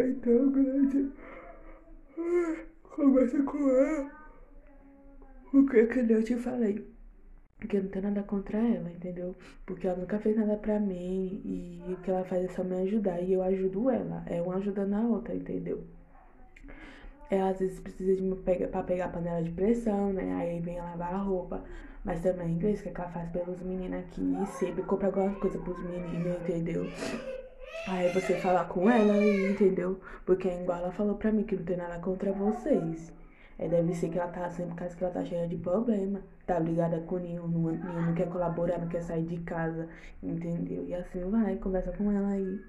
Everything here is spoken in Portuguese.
Então, Gleice, conversa com ela. O que que eu te falei? Que eu não tenho nada contra ela, entendeu? Porque ela nunca fez nada pra mim e o que ela faz é só me ajudar. E eu ajudo ela. É uma ajudando a outra, entendeu? Ela às vezes precisa de me pegar pra pegar a panela de pressão, né? Aí vem lavar a roupa. Mas também, inglês, que ela faz pelos meninos aqui. Sempre compra alguma coisa pros meninos, entendeu? Aí você falar com ela entendeu? Porque igual ela falou pra mim que não tem nada contra vocês. É, deve ser que ela tá assim por causa que ela tá cheia de problema. Tá brigada com nenhum, nenhum não quer colaborar, não quer sair de casa, entendeu? E assim vai, conversa com ela aí.